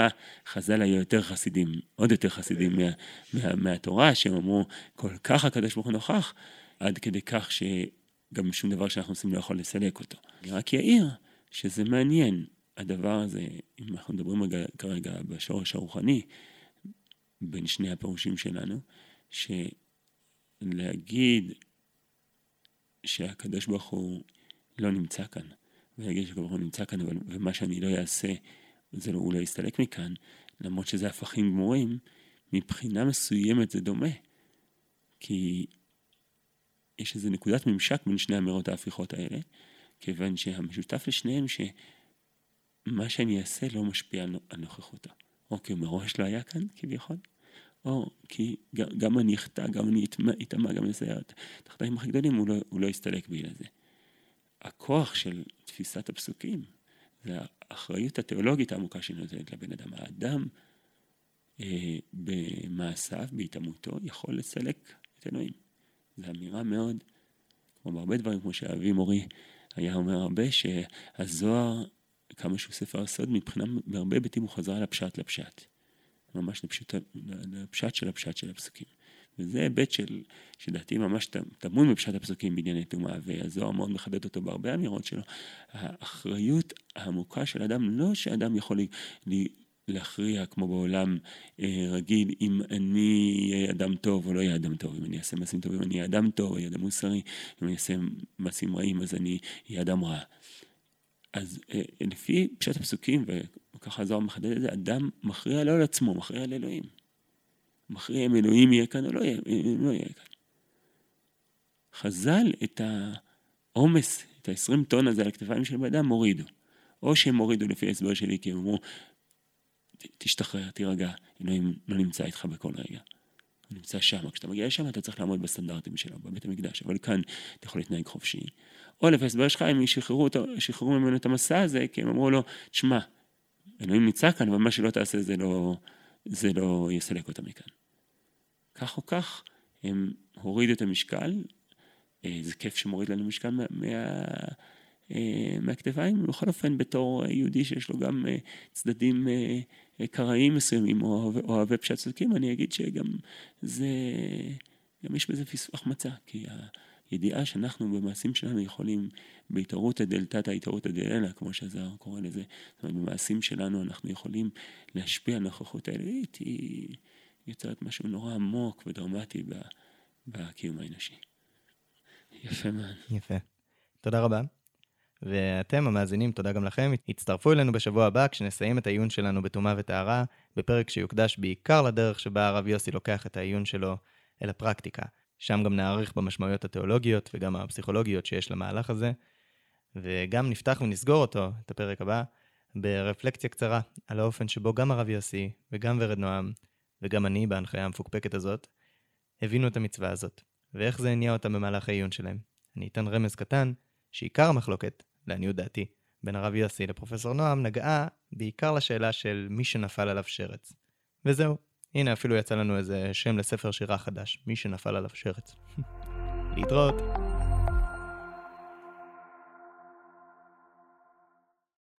חז"ל היו יותר חסידים, עוד יותר חסידים מה, מה, מהתורה, שהם אמרו, כל כך הקדוש ברוך הוא נוכח, עד כדי כך שגם שום דבר שאנחנו עושים לא יכול לסלק אותו. אני רק אעיר שזה מעניין, הדבר הזה, אם אנחנו מדברים רגע, כרגע בשורש הרוחני, בין שני הפירושים שלנו, שלהגיד שהקדוש ברוך הוא לא נמצא כאן, ויגיד שהקדוש ברוך הוא נמצא כאן, אבל, ומה שאני לא אעשה, זה לא, הוא לא יסתלק מכאן, למרות שזה הפכים גמורים, מבחינה מסוימת זה דומה. כי יש איזו נקודת ממשק בין שני אמירות ההפיכות האלה, כיוון שהמשותף לשניהם שמה שאני אעשה לא משפיע על נוכחותו. או כי הוא מראש לא היה כאן כביכול, או כי גם, אני אחטא, גם אני אטמע, גם אני אעשה את החטאים הכי גדולים, הוא לא, הוא לא יסתלק בגלל זה. הכוח של תפיסת הפסוקים זה האחריות התיאולוגית העמוקה שהיא נותנת לבן אדם. האדם אה, במעשיו, בהתעמותו, יכול לסלק את אלוהים. זו אמירה מאוד, כמו בהרבה דברים, כמו שאבי מורי היה אומר הרבה, שהזוהר, כמה שהוא ספר הסוד, מבחינה, בהרבה היבטים הוא חזר לפשט לפשט. ממש לפשוט, לפשט של הפשט של הפסוקים. וזה היבט של, שלדעתי ממש טמון בפשט הפסוקים בענייני טומאה, והזוהר מאוד מחדד אותו בהרבה אמירות שלו. האחריות העמוקה של אדם, לא שאדם יכול לי, להכריע כמו בעולם אה, רגיל, אם אני אהיה אדם טוב או לא אהיה אדם טוב, אם אני אעשה מעשים טובים אני אהיה אדם טוב, או אהיה אדם מוסרי, אם אני אעשה מעשים רעים אז אני אהיה אדם רע. אז אה, לפי פשט הפסוקים, וככה הזוהר מחדד את זה, אדם מכריע לא על עצמו, מכריע על אלוהים. מכריע אם אלוהים יהיה כאן או לא יהיה, לא יהיה כאן. חז"ל את העומס, את ה-20 טון הזה על הכתפיים של בן אדם, הורידו. או שהם הורידו לפי ההסבר שלי, כי הם אמרו, תשתחרר, תירגע, אלוהים לא נמצא איתך בכל רגע. הוא נמצא שם, כשאתה מגיע לשם אתה צריך לעמוד בסטנדרטים שלו, בבית המקדש, אבל כאן אתה יכול להתנהג חופשי. או לפי הסבר שלך, הם שחררו, אותו, שחררו ממנו את המסע הזה, כי הם אמרו לו, תשמע, אלוהים נמצא כאן, אבל מה שלא תעשה זה לא, זה לא יסלק אותה מכאן. כך או כך, הם הורידו את המשקל, אה, זה כיף שמוריד לנו משקל מה, מה, אה, מהכתפיים, בכל אופן בתור יהודי שיש לו גם אה, צדדים קראים מסוימים או אוהבי פשט צדקים, אני אגיד שגם זה, גם יש בזה החמצה, כי הידיעה שאנחנו במעשים שלנו יכולים בהתערותא דלתתא התערותא דללה, כמו שהזהר קורא לזה, זאת אומרת במעשים שלנו אנחנו יכולים להשפיע על נוכחות האלוהית, היא יוצרת משהו נורא עמוק ודרמטי בקיום האנושי. יפה מאוד.
יפה. תודה רבה. ואתם, המאזינים, תודה גם לכם. הצטרפו אלינו בשבוע הבא כשנסיים את העיון שלנו בטומאה וטהרה, בפרק שיוקדש בעיקר לדרך שבה הרב יוסי לוקח את העיון שלו אל הפרקטיקה. שם גם נעריך במשמעויות התיאולוגיות וגם הפסיכולוגיות שיש למהלך הזה, וגם נפתח ונסגור אותו, את הפרק הבא, ברפלקציה קצרה על האופן שבו גם הרב יוסי וגם ורד נועם, וגם אני בהנחיה המפוקפקת הזאת, הבינו את המצווה הזאת, ואיך זה הניע אותם במהלך העיון שלהם. אני אתן רמז קטן, שעיקר המחלוקת לעניות דעתי, בין הרב יוסי לפרופסור נועם, נגעה בעיקר לשאלה של מי שנפל עליו שרץ. וזהו, הנה אפילו יצא לנו איזה שם לספר שירה חדש, מי שנפל עליו שרץ. להתראות.